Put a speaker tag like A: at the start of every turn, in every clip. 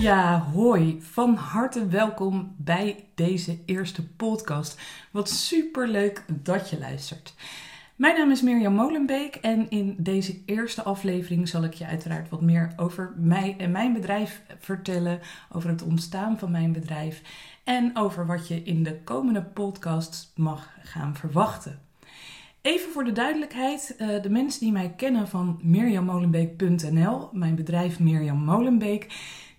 A: Ja, hoi. Van harte welkom bij deze eerste podcast. Wat super leuk dat je luistert. Mijn naam is Mirjam Molenbeek en in deze eerste aflevering zal ik je uiteraard wat meer over mij en mijn bedrijf vertellen, over het ontstaan van mijn bedrijf en over wat je in de komende podcasts mag gaan verwachten. Even voor de duidelijkheid, eh, de mensen die mij kennen van mirjammolenbeek.nl, mijn bedrijf Mirjam Molenbeek,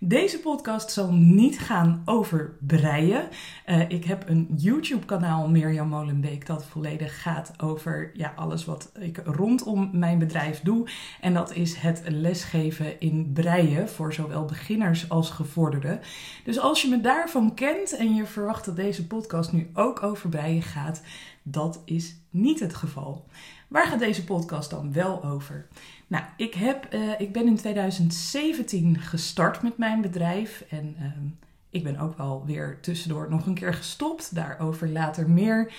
A: deze podcast zal niet gaan over breien. Uh, ik heb een YouTube-kanaal, Mirjam Molenbeek, dat volledig gaat over ja, alles wat ik rondom mijn bedrijf doe. En dat is het lesgeven in breien voor zowel beginners als gevorderden. Dus als je me daarvan kent en je verwacht dat deze podcast nu ook over breien gaat, dat is niet het geval. Waar gaat deze podcast dan wel over? Nou, ik, heb, uh, ik ben in 2017 gestart met mijn bedrijf en uh, ik ben ook wel weer tussendoor nog een keer gestopt. Daarover later meer.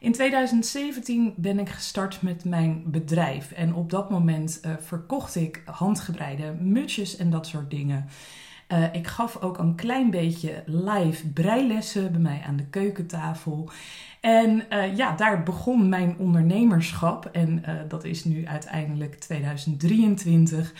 A: In 2017 ben ik gestart met mijn bedrijf en op dat moment uh, verkocht ik handgebreide mutsjes en dat soort dingen. Uh, ik gaf ook een klein beetje live breilessen bij mij aan de keukentafel. En uh, ja, daar begon mijn ondernemerschap. En uh, dat is nu uiteindelijk 2023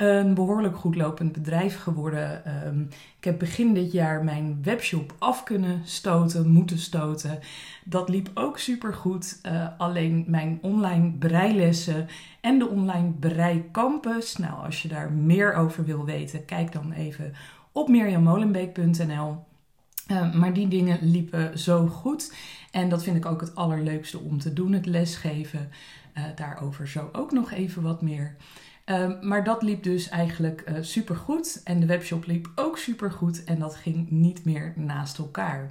A: een behoorlijk goed lopend bedrijf geworden. Um, ik heb begin dit jaar mijn webshop af kunnen stoten, moeten stoten. Dat liep ook super goed. Uh, alleen mijn online breilessen en de online breicampus. Nou, als je daar meer over wil weten, kijk dan even op mirjammolenbeek.nl. Uh, maar die dingen liepen zo goed. En dat vind ik ook het allerleukste om te doen, het lesgeven. Uh, daarover zo ook nog even wat meer. Uh, maar dat liep dus eigenlijk uh, super goed. En de webshop liep ook super goed. En dat ging niet meer naast elkaar.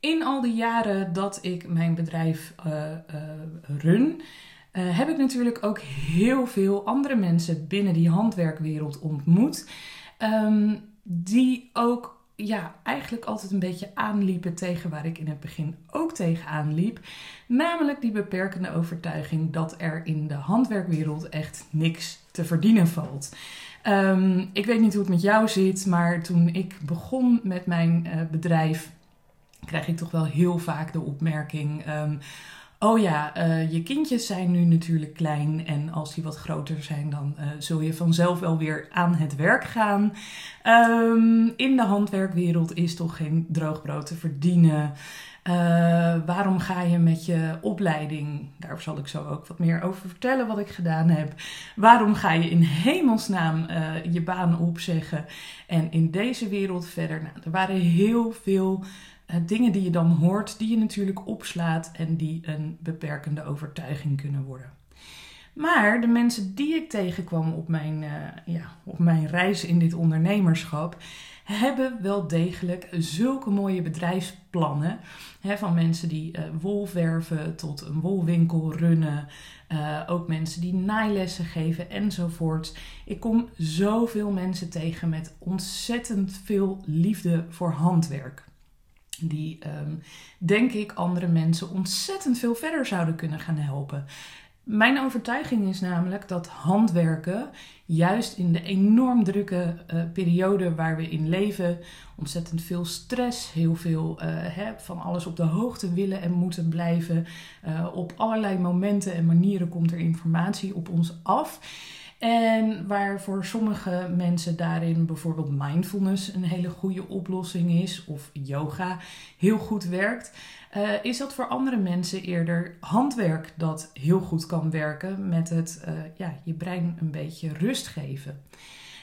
A: In al die jaren dat ik mijn bedrijf run, heb ik natuurlijk ook heel veel andere mensen binnen die handwerkwereld ontmoet. Um, die ook ja, eigenlijk altijd een beetje aanliepen tegen waar ik in het begin ook tegen aanliep. Namelijk die beperkende overtuiging dat er in de handwerkwereld echt niks te verdienen valt. Um, ik weet niet hoe het met jou zit, maar toen ik begon met mijn uh, bedrijf, krijg ik toch wel heel vaak de opmerking. Um, Oh ja, uh, je kindjes zijn nu natuurlijk klein en als die wat groter zijn, dan uh, zul je vanzelf wel weer aan het werk gaan. Um, in de handwerkwereld is toch geen droogbrood te verdienen. Uh, waarom ga je met je opleiding, daar zal ik zo ook wat meer over vertellen wat ik gedaan heb. Waarom ga je in hemelsnaam je baan opzeggen en in deze wereld verder? Nou, er waren heel veel uh, dingen die je dan hoort, die je natuurlijk opslaat en die een beperkende overtuiging kunnen worden. Maar de mensen die ik tegenkwam op mijn, ja, op mijn reis in dit ondernemerschap, hebben wel degelijk zulke mooie bedrijfsplannen. Hè, van mensen die uh, wol verven tot een wolwinkel runnen. Uh, ook mensen die naailessen geven enzovoort. Ik kom zoveel mensen tegen met ontzettend veel liefde voor handwerk die um, denk ik andere mensen ontzettend veel verder zouden kunnen gaan helpen. Mijn overtuiging is namelijk dat handwerken, juist in de enorm drukke uh, periode waar we in leven, ontzettend veel stress, heel veel uh, van alles op de hoogte willen en moeten blijven. Uh, op allerlei momenten en manieren komt er informatie op ons af. En waar voor sommige mensen daarin bijvoorbeeld mindfulness een hele goede oplossing is, of yoga heel goed werkt, uh, is dat voor andere mensen eerder handwerk dat heel goed kan werken met het uh, ja, je brein een beetje rust geven.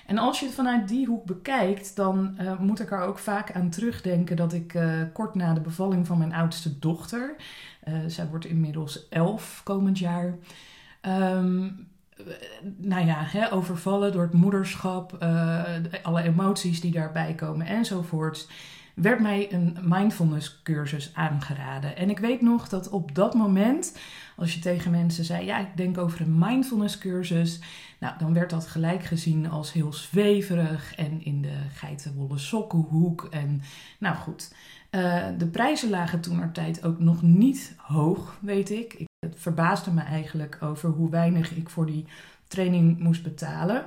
A: En als je het vanuit die hoek bekijkt, dan uh, moet ik er ook vaak aan terugdenken dat ik kort na de bevalling van mijn oudste dochter, zij wordt inmiddels elf komend jaar, um, nou ja, hè, overvallen door het moederschap, uh, alle emoties die daarbij komen enzovoorts, werd mij een mindfulness cursus aangeraden. En ik weet nog dat op dat moment, als je tegen mensen zei, ja, ik denk over een mindfulness cursus, nou, dan werd dat gelijk gezien als heel zweverig en in de geitenwolle sokkenhoek. En nou goed, uh, de prijzen lagen toen tijd ook nog niet hoog, weet ik. Het verbaasde me eigenlijk over hoe weinig ik voor die training moest betalen.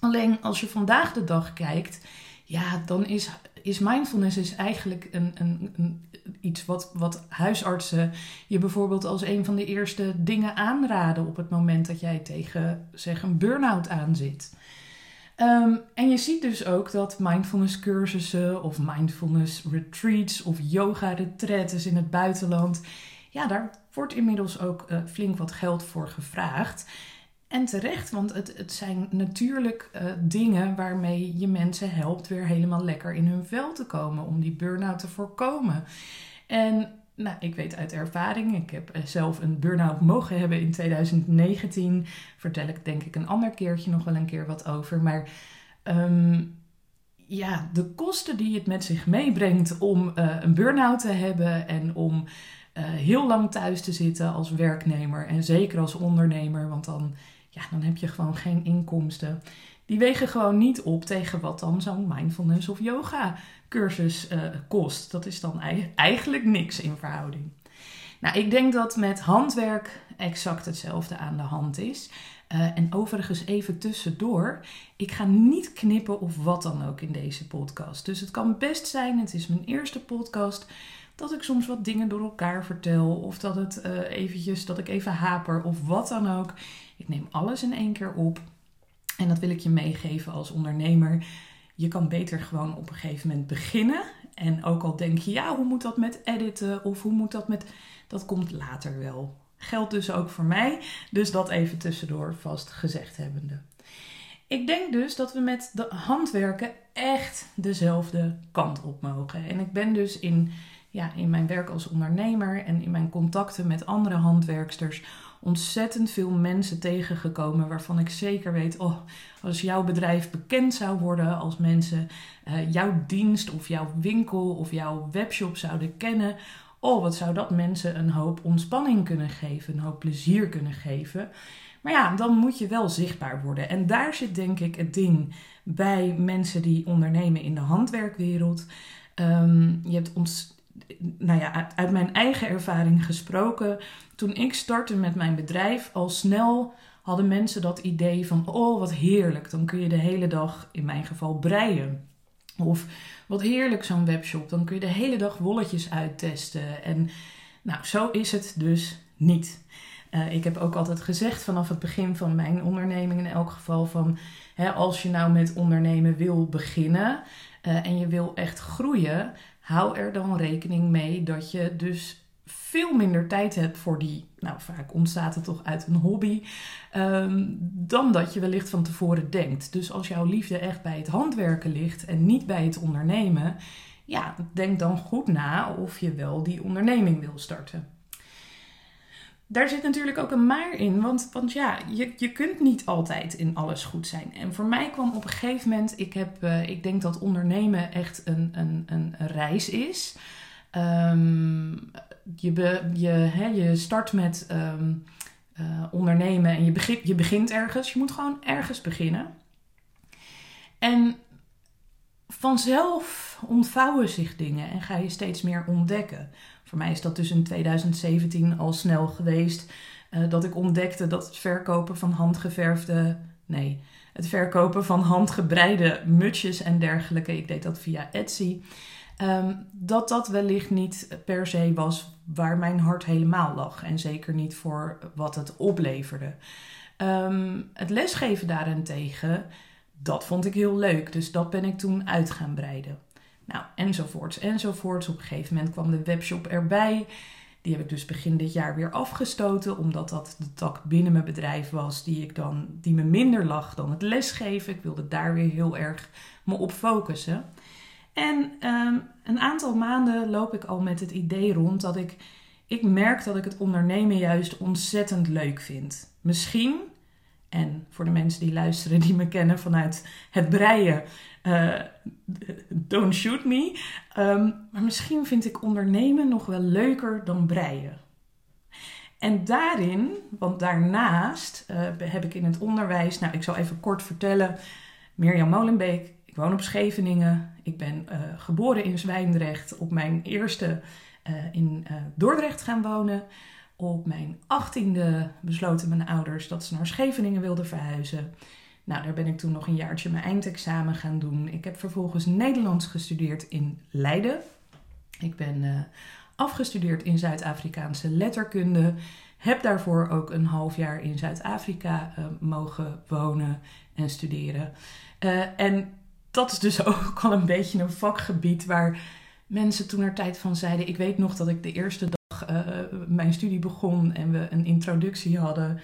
A: Alleen als je vandaag de dag kijkt, ja, dan is, is mindfulness is eigenlijk een, een, een, iets wat, wat huisartsen je bijvoorbeeld als een van de eerste dingen aanraden op het moment dat jij tegen zeg, een burn-out aan zit. Ehm, en je ziet dus ook dat mindfulness cursussen of mindfulness retreats of yoga retreats in het buitenland, ja, daar wordt inmiddels ook uh, flink wat geld voor gevraagd. En terecht, want het, het zijn natuurlijk uh, dingen waarmee je mensen helpt weer helemaal lekker in hun vel te komen om die burn-out te voorkomen. En nou, ik weet uit ervaring, ik heb eh, zelf een burn-out mogen hebben in 2019. Vertel ik denk ik een ander keertje nog wel een keer wat over. Maar um, ja, de kosten die het met zich meebrengt om een burn-out te hebben en om uh, heel lang thuis te zitten als werknemer en zeker als ondernemer, want dan, ja, dan heb je gewoon geen inkomsten. Die wegen gewoon niet op tegen wat dan zo'n mindfulness of yoga cursus uh, kost. Dat is dan eigenlijk niks in verhouding. Nou, ik denk dat met handwerk exact hetzelfde aan de hand is. Uh, en overigens even tussendoor, ik ga niet knippen of wat dan ook in deze podcast. Dus het kan best zijn, het is mijn eerste podcast, dat ik soms wat dingen door elkaar vertel. Of dat, het, uh, eventjes, dat ik even haper of wat dan ook. Ik neem alles in één keer op. En dat wil ik je meegeven als ondernemer. Je kan beter gewoon op een gegeven moment beginnen. En ook al denk je, ja, hoe moet dat met editen of hoe moet dat met. Dat komt later wel. Geldt dus ook voor mij. Dus dat even tussendoor vast gezegd hebbende. Ik denk dus dat we met de handwerken echt dezelfde kant op mogen. En ik ben dus in, ja, in mijn werk als ondernemer en in mijn contacten met andere handwerksters ontzettend veel mensen tegengekomen waarvan ik zeker weet, oh, als jouw bedrijf bekend zou worden, als mensen uh, jouw dienst of jouw winkel of jouw webshop zouden kennen, oh, wat zou dat mensen een hoop ontspanning kunnen geven, een hoop plezier kunnen geven. Maar ja, dan moet je wel zichtbaar worden. En daar zit denk ik het ding bij mensen die ondernemen in de handwerkwereld. Um, je hebt ons nou ja, uit, mijn eigen ervaring gesproken. Toen ik startte met mijn bedrijf, al snel hadden mensen dat idee van: oh, wat heerlijk, dan kun je de hele dag, in mijn geval, breien. Of wat heerlijk zo'n webshop, dan kun je de hele dag wolletjes uittesten. En nou, zo is het dus niet. Uh, ik heb ook altijd gezegd vanaf het begin van mijn onderneming in elk geval van hè, als je nou met ondernemen wil beginnen uh, en je wil echt groeien, hou er dan rekening mee dat je dus veel minder tijd hebt voor die, nou vaak ontstaat het toch uit een hobby, um, dan dat je wellicht van tevoren denkt. Dus als jouw liefde echt bij het handwerken ligt en niet bij het ondernemen, ja, denk dan goed na of je wel die onderneming wil starten. Daar zit natuurlijk ook een maar in, want, want ja, je, je kunt niet altijd in alles goed zijn. En voor mij kwam op een gegeven moment, ik, heb, uh, ik denk dat ondernemen echt een, een, een reis is. Um, je, be, je, hè, je start met um, uh, ondernemen en je, begint je begint ergens. Je moet gewoon ergens beginnen. En vanzelf ontvouwen zich dingen en ga je steeds meer ontdekken. Voor mij is dat dus in 2017 al snel geweest uh, dat ik ontdekte dat het verkopen van handgeverfde, nee, het verkopen van handgebreide mutsjes en dergelijke, ik deed dat via Etsy, um, dat dat wellicht niet per se was waar mijn hart helemaal lag en zeker niet voor wat het opleverde. Um, het lesgeven daarentegen, dat vond ik heel leuk, dus dat ben ik toen uit gaan breiden. Nou, enzovoorts, enzovoorts. Op een gegeven moment kwam de webshop erbij. Die heb ik dus begin dit jaar weer afgestoten, omdat dat de tak binnen mijn bedrijf was die, ik dan, die me minder lag dan het lesgeven. Ik wilde daar weer heel erg me op focussen. En um, een aantal maanden loop ik al met het idee rond dat ik, ik merk dat ik het ondernemen juist ontzettend leuk vind. Misschien En voor de mensen die luisteren, die me kennen vanuit het breien, uh, don't shoot me. Um, maar misschien vind ik ondernemen nog wel leuker dan breien. En daarin, want daarnaast uh, heb ik in het onderwijs, nou ik zal even kort vertellen, Mirjam Molenbeek, ik woon op Scheveningen, ik ben uh, geboren in Zwijndrecht, op mijn eerste in Dordrecht gaan wonen. Op mijn achttiende besloten mijn ouders dat ze naar Scheveningen wilden verhuizen. Nou, daar ben ik toen nog een jaartje mijn eindexamen gaan doen. Ik heb vervolgens Nederlands gestudeerd in Leiden. Ik ben uh, afgestudeerd in Zuid-Afrikaanse letterkunde. Heb daarvoor ook een half jaar in Zuid-Afrika uh, mogen wonen en studeren. Uh, en dat is dus ook al een beetje een vakgebied waar mensen toen er tijd van zeiden. Ik weet nog dat ik de eerste dag mijn studie begon en we een introductie hadden.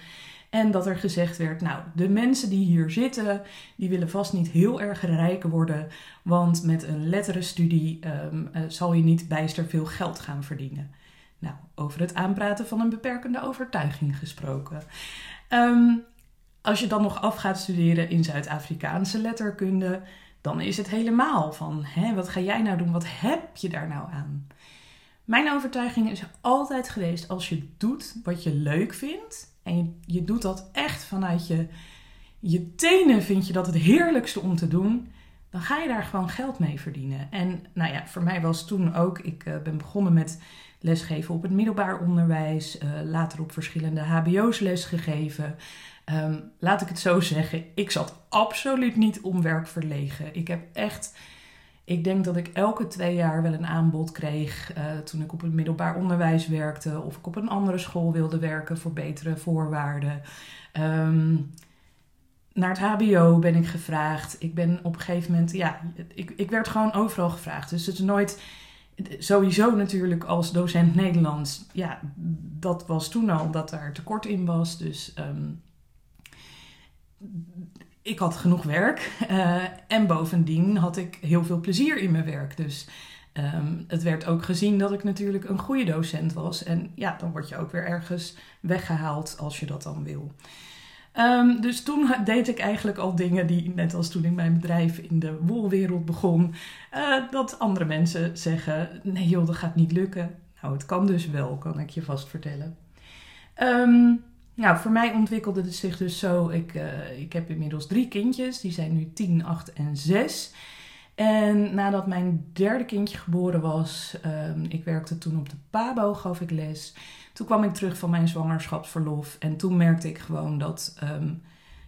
A: En dat er gezegd werd, nou, de mensen die hier zitten, die willen vast niet heel erg rijk worden, want met een letterenstudie um, zal je niet bijster veel geld gaan verdienen. Nou, over het aanpraten van een beperkende overtuiging gesproken. Um, als je dan nog af gaat studeren in Zuid-Afrikaanse letterkunde, dan is het helemaal van, hè, wat ga jij nou doen? Wat heb je daar nou aan? Mijn overtuiging is altijd geweest, als je doet wat je leuk vindt, en je, doet dat echt vanuit je, je tenen, vind je dat het heerlijkste om te doen, dan ga je daar gewoon geld mee verdienen. En nou ja, voor mij was toen ook, ik uh, ben begonnen met lesgeven op het middelbaar onderwijs, uh, later op verschillende HBO's lesgegeven. Um, laat ik het zo zeggen, ik zat absoluut niet om werk verlegen. Ik heb echt ik denk dat ik elke twee jaar wel een aanbod kreeg uh, toen ik op het middelbaar onderwijs werkte of ik op een andere school wilde werken voor betere voorwaarden. Um, naar het HBO ben ik gevraagd. Ik ben op een gegeven moment, ja, ik, ik werd gewoon overal gevraagd. Dus het is nooit, sowieso natuurlijk als docent Nederlands, ja, dat was toen al dat daar tekort in was. Dus um, ik had genoeg werk uh, en bovendien had ik heel veel plezier in mijn werk. Dus um, het werd ook gezien dat ik natuurlijk een goede docent was. En ja, dan word je ook weer ergens weggehaald als je dat dan wil. Um, dus toen deed ik eigenlijk al dingen die, net als toen ik mijn bedrijf in de wolwereld begon, uh, dat andere mensen zeggen: nee joh, dat gaat niet lukken. Nou, het kan dus wel, kan ik je vast vertellen. Um, nou, voor mij ontwikkelde het zich dus zo. Ik, uh, ik heb inmiddels drie kindjes. Die zijn nu 10, 8 en 6. En nadat mijn derde kindje geboren was, um, ik werkte toen op de PABO, gaf ik les. Toen kwam ik terug van mijn zwangerschapsverlof. En toen merkte ik gewoon dat, um,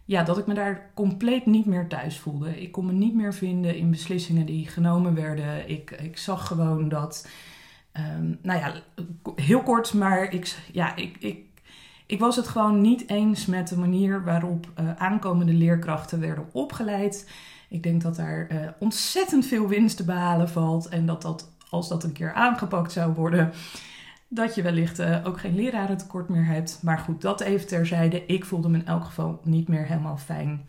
A: ja, dat ik me daar compleet niet meer thuis voelde. Ik kon me niet meer vinden in beslissingen die genomen werden. Ik, ik zag gewoon dat. Um, nou ja, heel kort, maar ik, ja, ik, ik ik was het gewoon niet eens met de manier waarop uh, aankomende leerkrachten werden opgeleid. Ik denk dat daar uh, ontzettend veel winst te behalen valt. En dat, dat als dat een keer aangepakt zou worden, dat je wellicht uh, ook geen lerarentekort meer hebt. Maar goed, dat even terzijde. Ik voelde me in elk geval niet meer helemaal fijn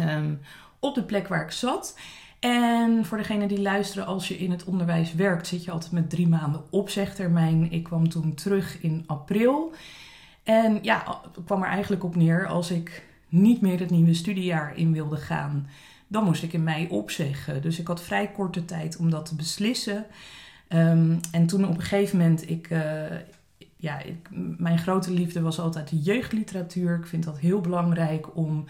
A: um, op de plek waar ik zat. En voor degene die luisteren, als je in het onderwijs werkt, zit je altijd met drie maanden opzegtermijn. Ik kwam toen terug in april. En ja, het kwam er eigenlijk op neer als ik niet meer het nieuwe studiejaar in wilde gaan, dan moest ik in mei opzeggen. Dus ik had vrij korte tijd om dat te beslissen. Um, en toen op een gegeven moment, ik, uh, ja, ik, mijn grote liefde was altijd de jeugdliteratuur. Ik vind dat heel belangrijk om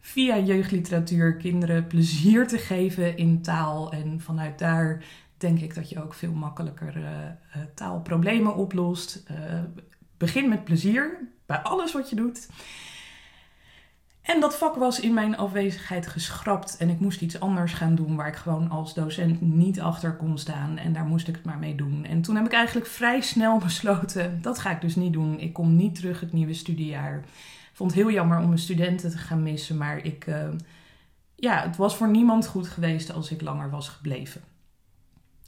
A: via jeugdliteratuur kinderen plezier te geven in taal. En vanuit daar denk ik dat je ook veel makkelijker uh, taalproblemen oplost. Begin met plezier bij alles wat je doet. En dat vak was in mijn afwezigheid geschrapt en ik moest iets anders gaan doen waar ik gewoon als docent niet achter kon staan en daar moest ik het maar mee doen. En toen heb ik eigenlijk vrij snel besloten, dat ga ik dus niet doen. Ik kom niet terug het nieuwe studiejaar. Vond het heel jammer om mijn studenten te gaan missen, maar ik, uh, ja, het was voor niemand goed geweest als ik langer was gebleven.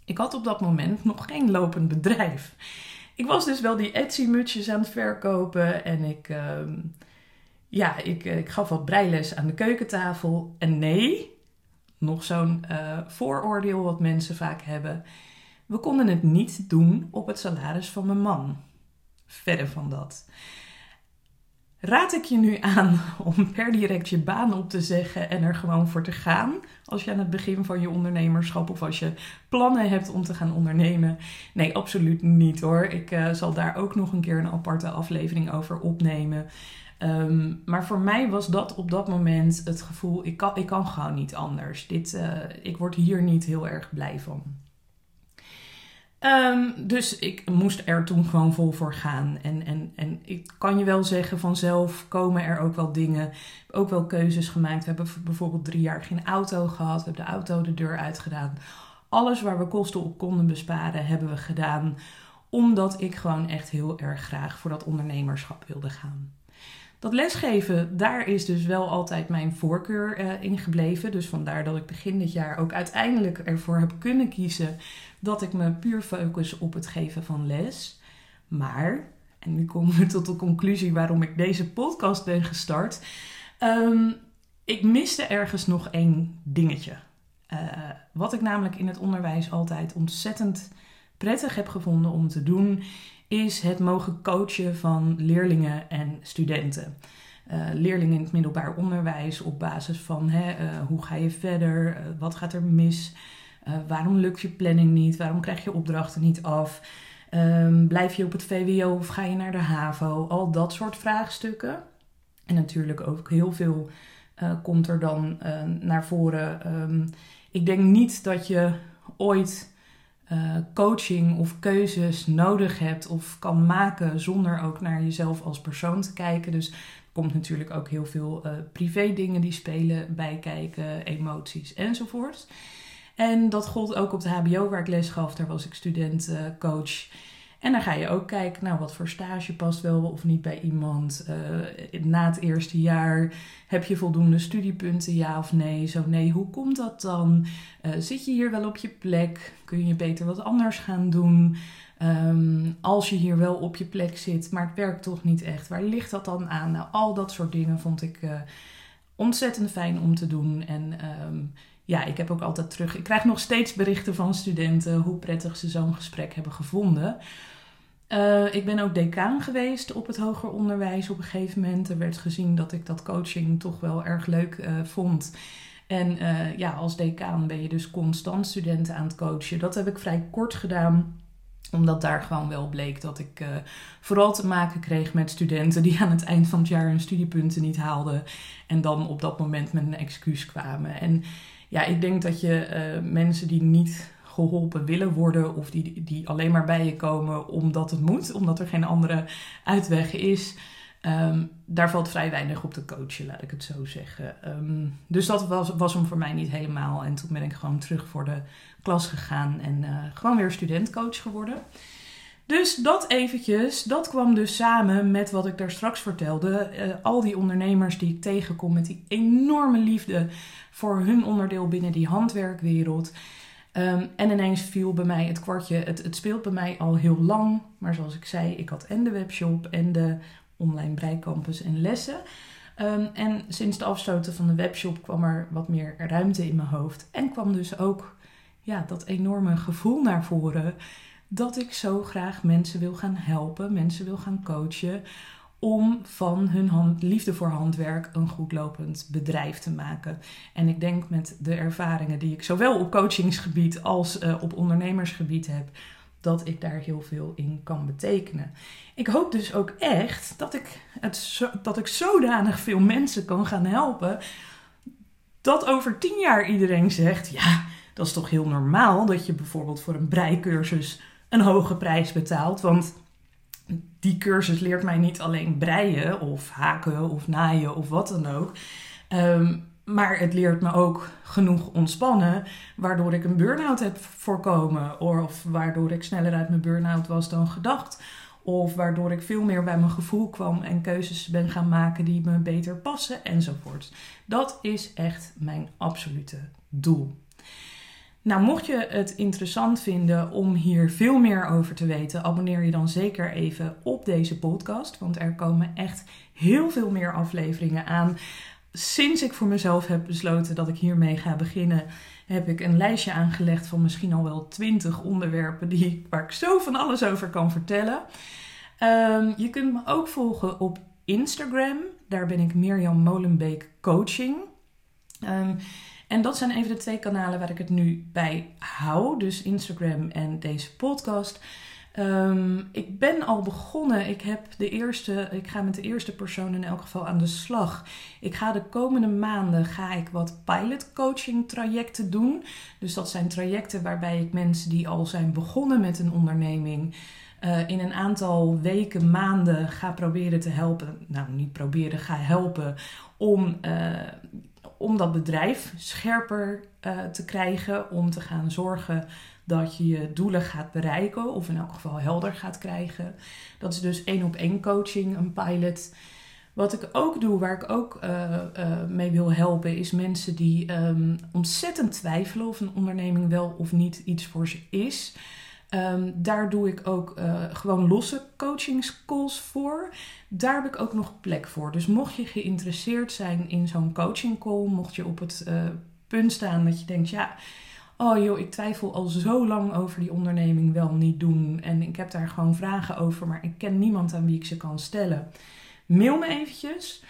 A: Ik had op dat moment nog geen lopend bedrijf ik was dus wel die Etsy-mutsjes aan het verkopen. En ik, uh, ja, ik, ik gaf wat breiles aan de keukentafel. En nee, nog zo'n uh, vooroordeel wat mensen vaak hebben. We konden het niet doen op het salaris van mijn man. Verder van dat. Raad ik je nu aan om per direct je baan op te zeggen en er gewoon voor te gaan. Als je aan het begin van je ondernemerschap of als je plannen hebt om te gaan ondernemen. Nee, absoluut niet hoor. Ik uh, zal daar ook nog een keer een aparte aflevering over opnemen. Um, maar voor mij was dat op dat moment het gevoel: ik kan, ik kan gewoon niet anders. Dit, uh, ik word hier niet heel erg blij van. Um, dus ik moest er toen gewoon vol voor gaan. En, en, en ik kan je wel zeggen, vanzelf komen er ook wel dingen, ook wel keuzes gemaakt. We hebben bijvoorbeeld drie jaar geen auto gehad, we hebben de auto de deur uitgedaan. Alles waar we kosten op konden besparen, hebben we gedaan. Omdat ik gewoon echt heel erg graag voor dat ondernemerschap wilde gaan. Dat lesgeven, daar is dus wel altijd mijn voorkeur uh, in gebleven. Dus vandaar dat ik begin dit jaar ook uiteindelijk ervoor heb kunnen kiezen dat ik me puur focus op het geven van les. Maar, en nu komen we tot de conclusie waarom ik deze podcast ben gestart. Um, ik miste ergens nog één dingetje. Uh, wat ik namelijk in het onderwijs altijd ontzettend prettig heb gevonden om te doen, is het mogen coachen van leerlingen en studenten. Uh, leerlingen in het middelbaar onderwijs op basis van hè, uh, hoe ga je verder, uh, wat gaat er mis, waarom lukt je planning niet, waarom krijg je opdrachten niet af, um, blijf je op het VWO of ga je naar de HAVO, al dat soort vraagstukken. En natuurlijk ook heel veel komt er dan naar voren. Um, ik denk niet dat je ooit uh, coaching of keuzes nodig hebt of kan maken zonder ook naar jezelf als persoon te kijken. Dus er komt natuurlijk ook heel veel uh, privé dingen die spelen bij kijken, emoties enzovoort. En dat gold ook op de HBO waar ik les gaf. Daar was ik student uh, coach. En dan ga je ook kijken, nou, wat voor stage past wel of niet bij iemand. Uh, na het eerste jaar heb je voldoende studiepunten, ja of nee? Zo nee, hoe komt dat dan? Uh, zit je hier wel op je plek? Kun je beter wat anders gaan doen? Um, als je hier wel op je plek zit, maar het werkt toch niet echt, waar ligt dat dan aan? Nou, al dat soort dingen vond ik uh, ontzettend fijn om te doen. En um, ja, ik heb ook altijd terug. Ik krijg nog steeds berichten van studenten hoe prettig ze zo'n gesprek hebben gevonden. Uh, ik ben ook decaan geweest op het hoger onderwijs op een gegeven moment. Er werd gezien dat ik dat coaching toch wel erg leuk uh, vond. En uh, ja, als decaan ben je dus constant studenten aan het coachen. Dat heb ik vrij kort gedaan omdat daar gewoon wel bleek dat ik vooral te maken kreeg met studenten die aan het eind van het jaar hun studiepunten niet haalden. En dan op dat moment met een excuus kwamen. En ja, ik denk dat je uh, mensen die niet geholpen willen worden of die, die alleen maar bij je komen omdat het moet, omdat er geen andere uitweg is. Um, daar valt vrij weinig op te coachen, laat ik het zo zeggen. Um, dus dat was, was hem voor mij niet helemaal. En toen ben ik gewoon terug voor de klas gegaan en uh, gewoon weer studentcoach geworden. Dus dat eventjes, dat kwam dus samen met wat ik daar straks vertelde. Uh, al die ondernemers die ik tegenkom met die enorme liefde voor hun onderdeel binnen die handwerkwereld. Um, en ineens viel bij mij het kwartje. Het, het speelt bij mij al heel lang. Maar zoals ik zei, ik had en de webshop en de online breicampus en lessen. Um, en sinds de afsluiten van de webshop kwam er wat meer ruimte in mijn hoofd. En kwam dus ook ja, dat enorme gevoel naar voren dat ik zo graag mensen wil gaan helpen, mensen wil gaan coachen om van hun hand, liefde voor handwerk een goedlopend bedrijf te maken. En ik denk met de ervaringen die ik zowel op coachingsgebied als uh, op ondernemersgebied heb, dat ik daar heel veel in kan betekenen. Ik hoop dus ook echt dat ik, het dat ik zodanig veel mensen kan gaan helpen. Dat over tien jaar iedereen zegt: ja, dat is toch heel normaal dat je bijvoorbeeld voor een breikursus een hoge prijs betaalt. Want die cursus leert mij niet alleen breien of haken of naaien of wat dan ook. Um, maar het leert me ook genoeg ontspannen, waardoor ik een burn-out heb voorkomen. Of waardoor ik sneller uit mijn burn-out was dan gedacht. Of waardoor ik veel meer bij mijn gevoel kwam en keuzes ben gaan maken die me beter passen enzovoort. Dat is echt mijn absolute doel. Nou, mocht je het interessant vinden om hier veel meer over te weten, abonneer je dan zeker even op deze podcast. Want er komen echt heel veel meer afleveringen aan. Sinds ik voor mezelf heb besloten dat ik hiermee ga beginnen, heb ik een lijstje aangelegd van misschien al wel 20 onderwerpen die, waar ik zo van alles over kan vertellen. Um, je kunt me ook volgen op Instagram. Daar ben ik Mirjam Molenbeek Coaching. Um, en dat zijn even de twee kanalen waar ik het nu bij hou. Dus Instagram en deze podcast. Um, ik ben al begonnen. Ik, heb de eerste, ik ga met de eerste persoon in elk geval aan de slag. Ik ga de komende maanden ga ik wat pilot coaching trajecten doen. Dus dat zijn trajecten waarbij ik mensen die al zijn begonnen met een onderneming. Uh, in een aantal weken, maanden ga proberen te helpen. Nou, niet proberen, ga helpen om uh, om dat bedrijf scherper uh, te krijgen, om te gaan zorgen dat je je doelen gaat bereiken, of in elk geval helder gaat krijgen. Dat is dus één op één coaching, een pilot. Wat ik ook doe, waar ik ook uh, uh, mee wil helpen, is mensen die um, ontzettend twijfelen of een onderneming wel of niet iets voor ze is. Um, daar doe ik ook uh, gewoon losse coachingscalls voor. Daar heb ik ook nog plek voor. Dus mocht je geïnteresseerd zijn in zo'n coaching call, mocht je op het uh, punt staan dat je denkt, ja, oh joh, ik twijfel al zo lang over die onderneming wel niet doen. En ik heb daar gewoon vragen over, maar ik ken niemand aan wie ik ze kan stellen. Mail me eventjes.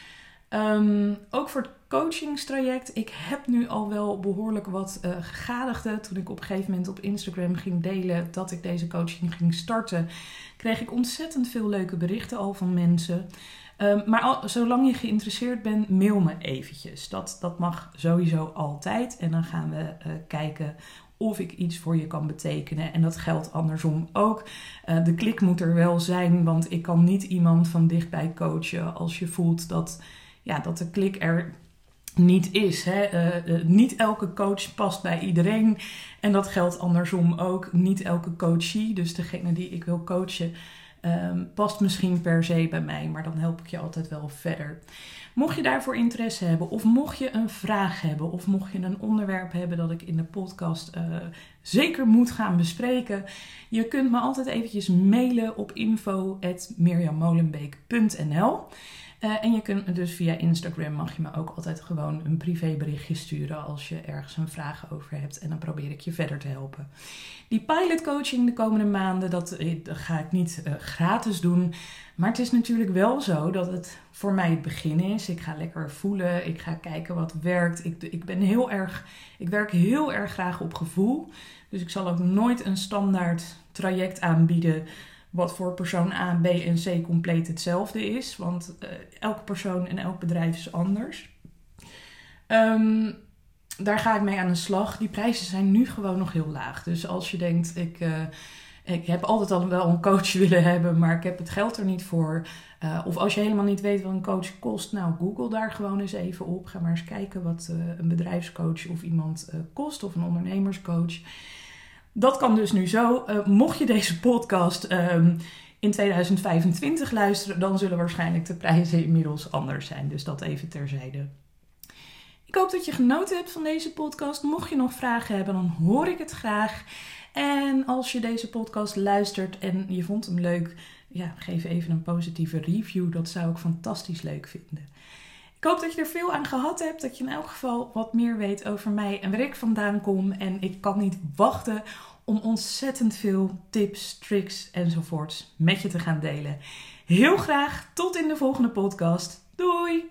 A: Um, ook voor het coachingstraject. Ik heb nu al wel behoorlijk wat uh, gegadigden. Toen ik op een gegeven moment op Instagram ging delen dat ik deze coaching ging starten, kreeg ik ontzettend veel leuke berichten al van mensen. Um, maar zolang je geïnteresseerd bent, mail me eventjes. Dat, dat mag sowieso altijd. En dan gaan we uh, kijken of ik iets voor je kan betekenen. En dat geldt andersom ook. Uh, de klik moet er wel zijn, want ik kan niet iemand van dichtbij coachen als je voelt dat ja, dat de klik er niet is. Hè. Uh, uh, niet elke coach past bij iedereen. En dat geldt andersom ook. Niet elke coachie, dus degene die ik wil coachen, um, past misschien per se bij mij. Maar dan help ik je altijd wel verder. Mocht je daarvoor interesse hebben, of mocht je een vraag hebben, of mocht je een onderwerp hebben dat ik in de podcast uh, zeker moet gaan bespreken, je kunt me altijd eventjes mailen op info.mirjammolenbeek.nl. Uh, en je kunt dus via Instagram mag je me ook altijd gewoon een privéberichtje sturen als je ergens een vraag over hebt. En dan probeer ik je verder te helpen. Die pilot coaching de komende maanden, dat, eh, ga ik niet uh, gratis doen. Maar het is natuurlijk wel zo dat het voor mij het begin is. Ik ga lekker voelen. Ik ga kijken wat werkt. Ik, ik ben heel erg. Ik werk heel erg graag op gevoel. Dus ik zal ook nooit een standaard traject aanbieden wat voor persoon A, B en C compleet hetzelfde is. Want uh, elke persoon en elk bedrijf is anders. Um, daar ga ik mee aan de slag. Die prijzen zijn nu gewoon nog heel laag. Dus als je denkt, ik, uh, ik heb altijd al wel een coach willen hebben, maar ik heb het geld er niet voor. Uh, of als je helemaal niet weet wat een coach kost, nou google daar gewoon eens even op. Ga maar eens kijken wat een bedrijfscoach of iemand kost of een ondernemerscoach. Dat kan dus nu zo. Uh, mocht je deze podcast um, in 2025 luisteren, dan zullen waarschijnlijk de prijzen inmiddels anders zijn. Dus dat even terzijde. Ik hoop dat je genoten hebt van deze podcast. Mocht je nog vragen hebben, dan hoor ik het graag. En als je deze podcast luistert en je vond hem leuk, ja, geef even een positieve review. Dat zou ik fantastisch leuk vinden. Ik hoop dat je er veel aan gehad hebt. Dat je in elk geval wat meer weet over mij en waar ik vandaan kom. En ik kan niet wachten om ontzettend veel tips, tricks enzovoorts met je te gaan delen. Heel graag tot in de volgende podcast. Doei!